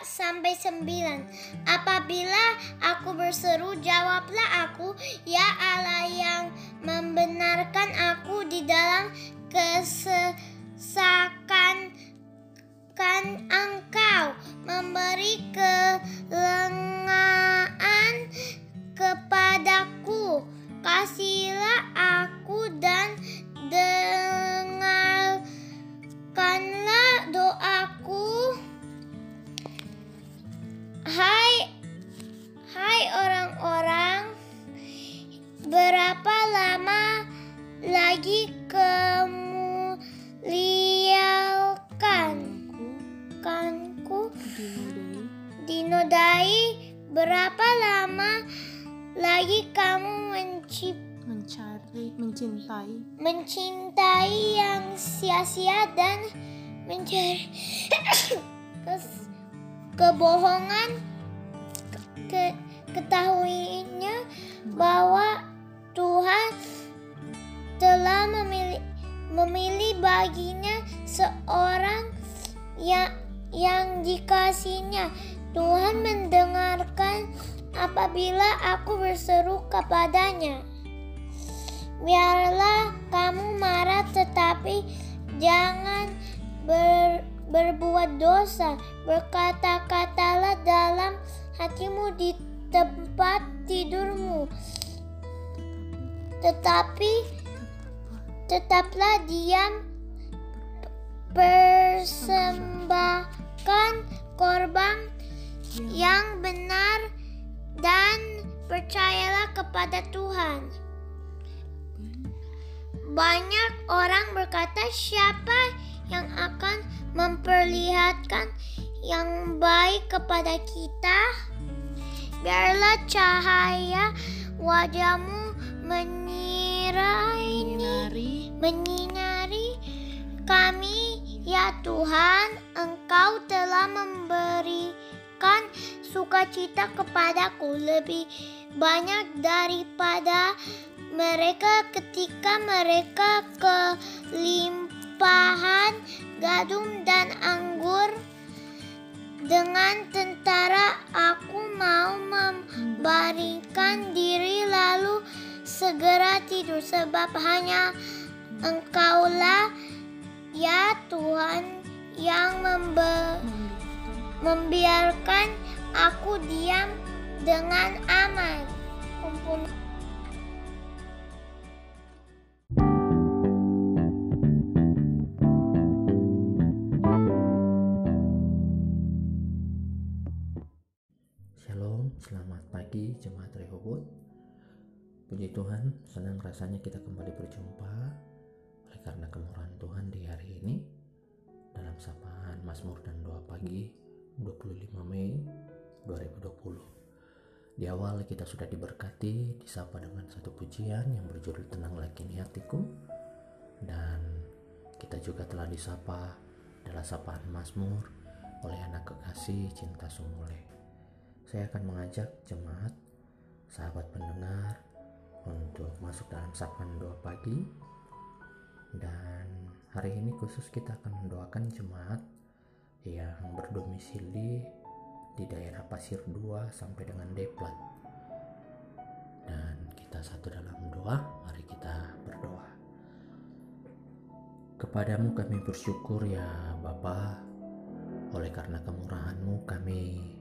Sampai 9. Apabila aku berseru, jawablah aku, ya Allah yang membenarkan aku di dalam kesesakan kan engkau memberi kelengaan kepadaku. Kasihlah berapa lama lagi kamu liarkan kanku dinodai. Berapa lama lagi kamu mencip mencari mencintai. mencintai yang sia-sia dan mencari kes- kebohongan ke, ketahuinya bahwa Tuhan telah memilih memilih baginya seorang yang yang dikasihnya. Tuhan mendengarkan apabila aku berseru kepadanya. Biarlah kamu marah tetapi jangan ber, berbuat dosa. Berkata-katalah dalam hatimu di tempat tidurmu. Tetapi tetaplah diam persembahkan korban yang benar dan percayalah kepada Tuhan. Banyak orang berkata, "Siapa yang akan memperlihatkan yang baik kepada kita?" Biarlah cahaya wajahmu menyirai menyinari. Menyinari kami ya Tuhan Engkau telah memberikan sukacita kepadaku. Lebih banyak daripada mereka ketika mereka kelimpahan gadum dan anggur. Dengan tentara aku mau membaringkan diri segera tidur sebab hanya engkaulah ya Tuhan yang membe- membiarkan aku diam dengan aman. Ampun. Puji Tuhan, senang rasanya kita kembali berjumpa oleh karena kemurahan Tuhan di hari ini dalam sapaan Mazmur dan doa pagi 25 Mei 2020. Di awal kita sudah diberkati, disapa dengan satu pujian yang berjudul Tenang Lagi Hatiku dan kita juga telah disapa dalam sapaan Mazmur oleh anak kekasih Cinta Sumule. Saya akan mengajak jemaat, sahabat pendengar untuk masuk dalam sapaan doa pagi. Dan hari ini khusus kita akan mendoakan jemaat yang berdomisili di daerah Pasir 2 sampai dengan Deplat. Dan kita satu dalam doa, mari kita berdoa. Kepadamu kami bersyukur ya Bapa, oleh karena kemurahan-Mu kami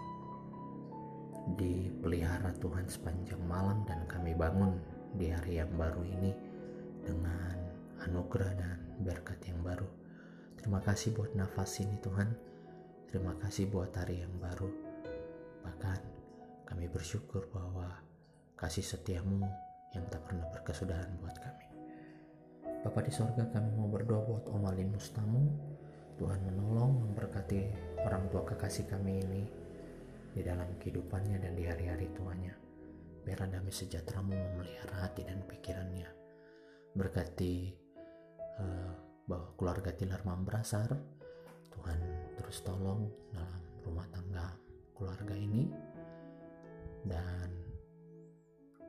dipelihara Tuhan sepanjang malam dan kami bangun di hari yang baru ini dengan anugerah dan berkat yang baru. Terima kasih buat nafas ini Tuhan. Terima kasih buat hari yang baru. Bahkan kami bersyukur bahwa kasih setiamu yang tak pernah berkesudahan buat kami. Bapa di sorga kami mau berdoa buat Om Alin Mustamu. Tuhan menolong memberkati orang tua kekasih kami ini di dalam kehidupannya dan di hari-hari tuanya. Biarlah damai sejahteramu memelihara hati dan pikirannya. Berkati uh, bahwa keluarga Tilar Mambrasar, Tuhan terus tolong dalam rumah tangga keluarga ini. Dan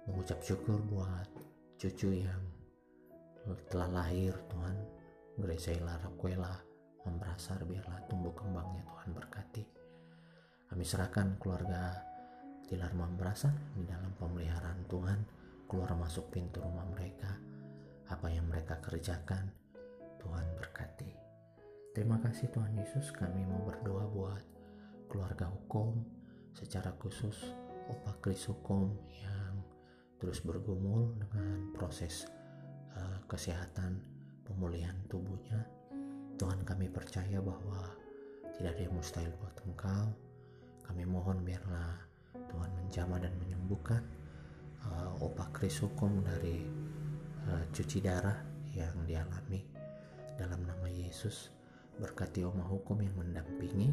mengucap syukur buat cucu yang telah lahir Tuhan. Graceila Raquela Mambrasar biarlah tumbuh kembangnya Tuhan berkati. Kami serahkan keluarga Tilar Mambrasar di dalam pemeliharaan Tuhan keluar masuk pintu rumah mereka. Apa yang mereka kerjakan Tuhan berkati. Terima kasih Tuhan Yesus kami mau berdoa buat keluarga hukum. Secara khusus Opa Kris hukum yang terus bergumul dengan proses uh, kesehatan pemulihan tubuhnya. Tuhan kami percaya bahwa tidak ada yang mustahil buat engkau. Kami mohon biarlah Tuhan menjamah dan menyembuhkan uh, Kris hukum dari uh, cuci darah yang dialami dalam nama Yesus. Berkati Oma Hukum yang mendampingi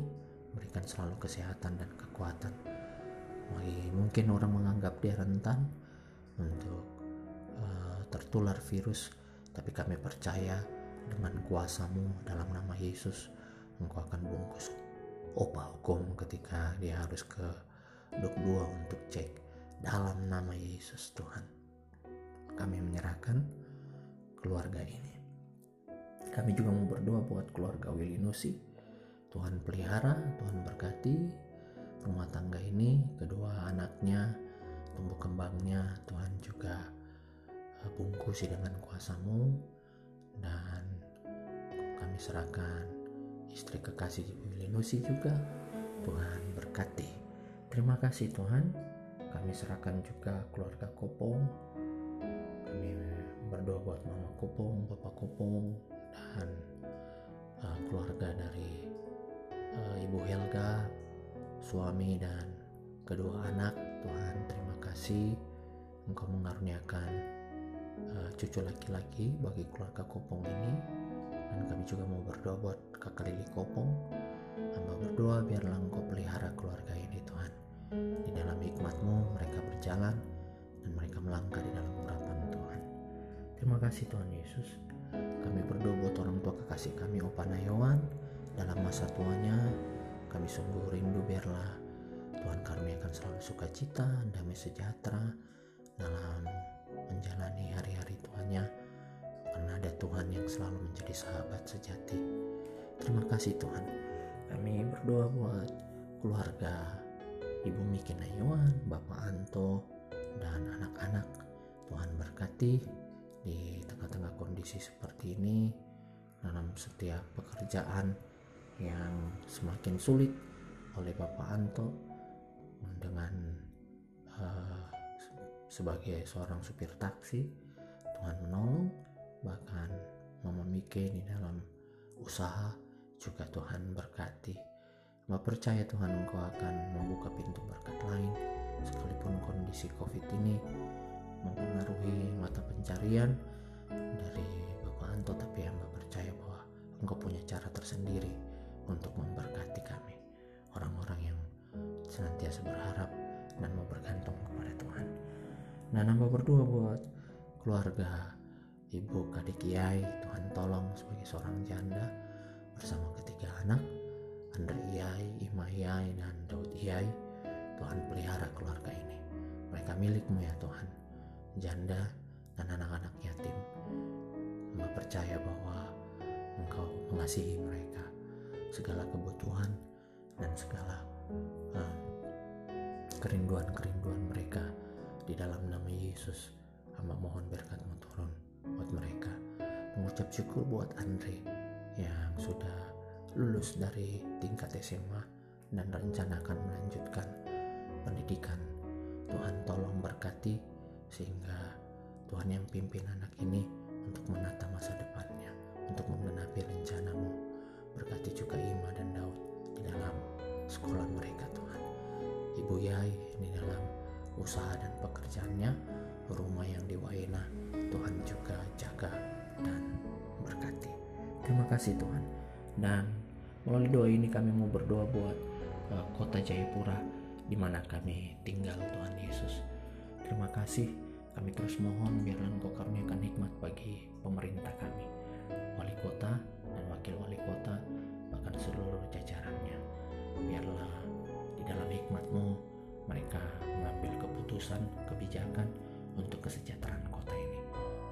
berikan selalu kesehatan dan kekuatan. Mungkin orang menganggap dia rentan untuk uh, tertular virus tapi kami percaya dengan kuasamu dalam nama Yesus engkau akan bungkus opa hukum ketika dia harus ke dua untuk cek dalam nama Yesus Tuhan. Kami menyerahkan keluarga ini. Kami juga mau berdoa buat keluarga Willy Nusi. Tuhan pelihara Tuhan berkati. Rumah tangga ini kedua anaknya tumbuh kembangnya Tuhan juga eh, bungkusi dengan kuasamu. Dan kami serahkan istri kekasih Willy Nusi juga. Tuhan berkati terima kasih Tuhan. Kami serahkan juga keluarga Kopong. Kami berdoa buat Mama Kopong Bapak Kopong dan uh, keluarga dari uh, Ibu Helga suami dan kedua anak. Tuhan terima kasih. Engkau mengaruniakan uh, cucu laki-laki bagi keluarga Kopong ini. Dan kami juga mau berdoa buat kakak Lili Kopong. Hamba berdoa biarlah Engkau pelihara keluarga ini di dalam hikmatmu mereka berjalan dan mereka melangkah di dalam urapan Tuhan terima kasih Tuhan Yesus kami berdoa buat orang tua kekasih kami Opa Nayawan dalam masa tuanya kami sungguh rindu biarlah Tuhan karuniakan selalu sukacita, damai sejahtera dalam menjalani hari-hari Tuhannya karena ada Tuhan yang selalu menjadi sahabat sejati. Terima kasih Tuhan. Kami berdoa buat keluarga Ibu Miki Nayuan, Bapak Anto, dan anak-anak. Tuhan berkati di tengah-tengah kondisi seperti ini dalam setiap pekerjaan yang semakin sulit oleh Bapak Anto dengan uh, sebagai seorang supir taksi Tuhan menolong bahkan Mama Mike di dalam usaha juga Tuhan berkati Mbak percaya Tuhan Engkau akan membuka pintu berkat lain. Sekalipun kondisi covid ini mempengaruhi mata pencarian dari Bapak Anto tapi Mbak percaya bahwa Engkau punya cara tersendiri untuk memberkati kami. Orang-orang yang senantiasa berharap dan mau bergantung kepada Tuhan. Dan nambah berdoa buat keluarga ibu kadik Kiai Tuhan tolong sebagai seorang janda bersama ketiga anak Iyai, dan Daud Iyai Tuhan pelihara keluarga ini. Mereka milikmu ya Tuhan. Janda dan anak-anak yatim Mbak percaya bahwa Engkau mengasihi mereka. Segala kebutuhan dan segala uh, kerinduan-kerinduan mereka di dalam nama Yesus hamba mohon berkatmu turun buat mereka. Mengucap syukur buat Andre yang sudah lulus dari tingkat SMA dan rencana akan melanjutkan pendidikan Tuhan tolong berkati sehingga Tuhan yang pimpin anak ini untuk menata masa depannya untuk menggenapi rencanamu Berkati juga Ima dan Daud di dalam sekolah mereka Tuhan. Ibu Yai di dalam usaha dan pekerjaannya, rumah yang di Waina, Tuhan juga jaga dan berkati. Terima kasih Tuhan. Dan melalui doa ini kami mau berdoa buat kota Jayapura di mana kami tinggal Tuhan Yesus. Terima kasih. Kami terus mohon biarlah Engkau karuniakan hikmat bagi pemerintah kami, wali kota, dan wakil wali kota bahkan seluruh jajarannya biarlah di dalam hikmatmu mereka mengambil keputusan kebijakan untuk kesejahteraan kota ini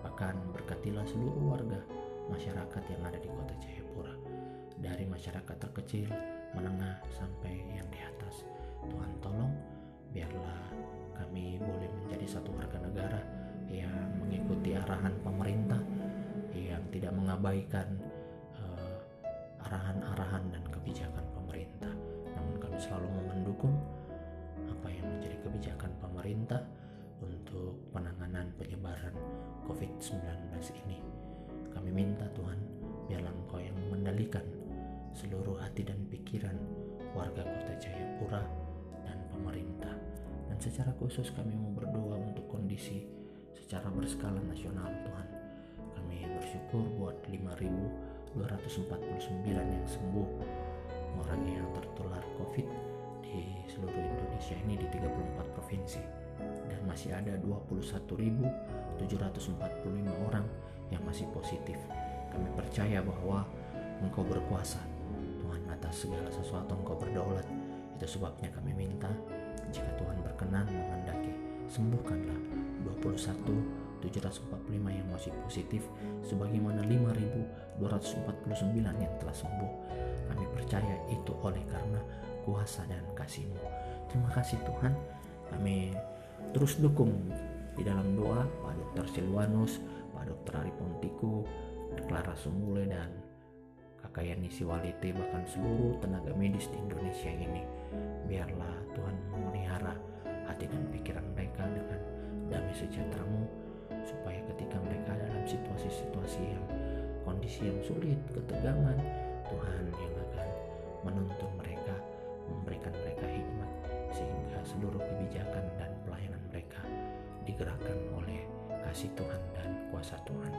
bahkan berkatilah seluruh warga masyarakat yang ada di kota Jayapura dari masyarakat terkecil menengah sampai yang di atas Tuhan tolong biarlah kami boleh menjadi satu warga negara yang mengikuti arahan pemerintah yang tidak mengabaikan arahan-arahan dan kebijakan pemerintah. Namun kami selalu mendukung apa yang menjadi kebijakan pemerintah untuk penanganan penyebaran COVID-19 ini. Kami minta Tuhan, secara khusus kami mau berdoa untuk kondisi secara berskala nasional Tuhan. Kami bersyukur buat 5.249 yang sembuh orang yang tertular COVID di seluruh Indonesia ini di 34 provinsi dan masih ada 21.745 orang yang masih positif. Kami percaya bahwa Engkau berkuasa Tuhan atas segala sesuatu Engkau berdaulat. Itu sebabnya kami minta jika Tuhan berkenan menghendaki sembuhkanlah 21 745 yang masih positif sebagaimana 5249 yang telah sembuh kami percaya itu oleh karena kuasa dan kasih-Mu terima kasih Tuhan kami terus dukung di dalam doa Pak Dr. Silwanus Pak Dr. Ari Pontiku Clara Sumule dan Kakak Yani Siwalite bahkan seluruh tenaga medis di Indonesia ini biarlah Tuhan memelihara hati dan pikiran mereka dengan damai sejahteramu supaya ketika mereka dalam situasi-situasi yang kondisi yang sulit, ketegangan, Tuhan yang akan menuntun mereka, memberikan mereka hikmat sehingga seluruh kebijakan dan pelayanan mereka digerakkan oleh kasih Tuhan dan kuasa Tuhan.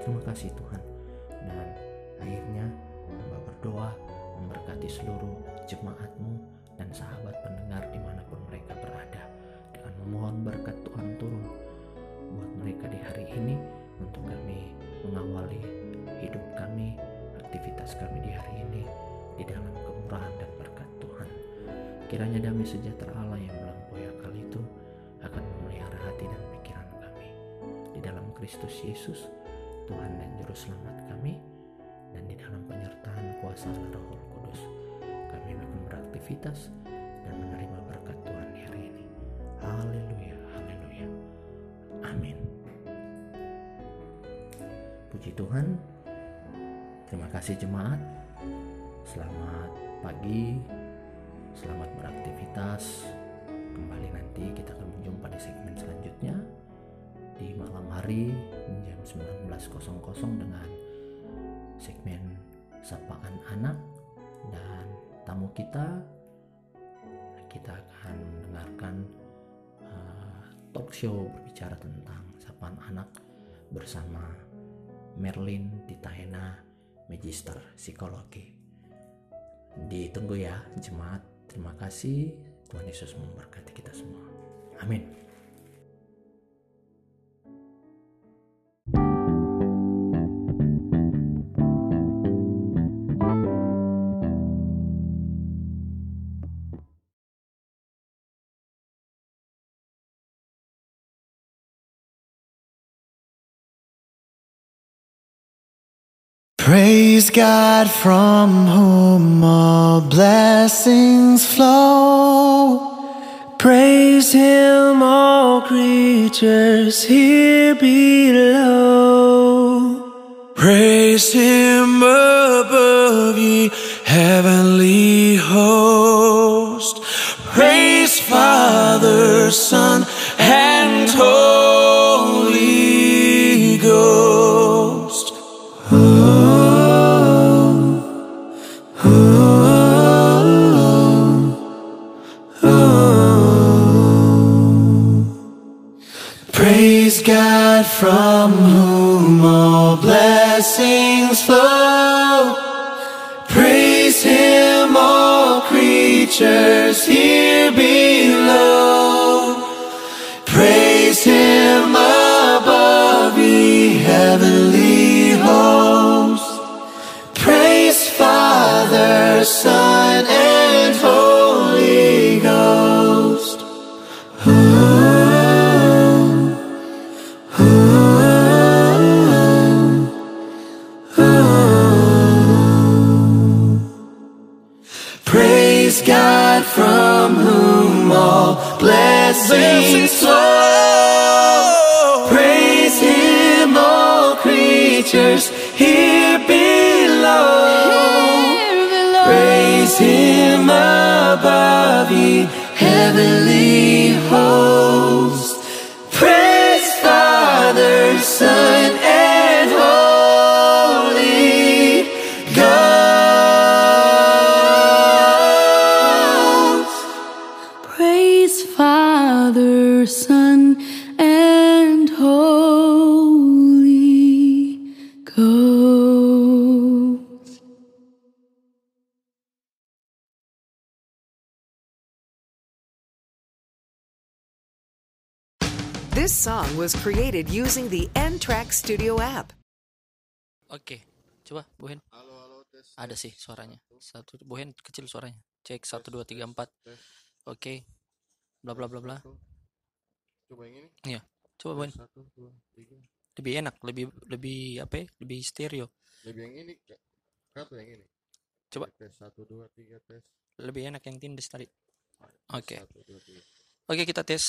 Terima kasih Tuhan. Dan akhirnya hamba berdoa memberkati seluruh jemaatmu dan sahabat pendengar di mana pun mereka berada. Dengan memohon berkat Tuhan turun buat mereka di hari ini untuk kami mengawali hidup kami aktivitas kami di hari ini di dalam kemurahan dan berkat Tuhan. Kiranya damai sejahtera Allah yang melampaui akal itu akan memelihara hati dan pikiran kami. Di dalam Kristus Yesus Tuhan dan Juru Selamat kami dan di dalam penyertaan kuasa Roh Kudus kami akan beraktivitas dan menerima berkat Tuhan di hari ini. Haleluya, haleluya. Amin. Puji Tuhan. Terima kasih jemaat. Selamat pagi. Selamat beraktivitas. Kembali nanti kita akan berjumpa di segmen selanjutnya di malam hari jam 19.00 dengan segmen sapaan anak dan tamu kita kita akan mendengarkan uh, talk show berbicara tentang sapaan anak bersama Merlin Titahena Magister Psikologi. Ditunggu ya jemaat. Terima kasih. Tuhan Yesus memberkati kita semua. Amin Praise God from whom all blessings flow. Praise Him, all creatures here below. Praise Him above, ye heavenly host. Praise Father, Son, God from whom all blessings flow. Praise Him, all creatures here below. Praise Him above, ye heavenly hosts. Praise Father, Son, and Holy from whom all blessings flow. Praise Him, all creatures here below. Praise Him above, ye heavenly hosts. This song was created using the N Track Studio app. Oke, coba Bu Hen. Ada sih suaranya. Satu Bu Hen kecil suaranya. Cek satu dua tiga empat. Oke. Bla bla bla bla. Coba yang ini. Iya. Coba Bu Hen. Satu, dua, tiga. Lebih enak, lebih lebih apa? ya? Lebih stereo. Lebih yang ini. Kak. Satu yang ini. Coba. Tes satu, dua, tiga, tes. Lebih enak yang tindes tadi. Oke. Tiga. Oke, kita tes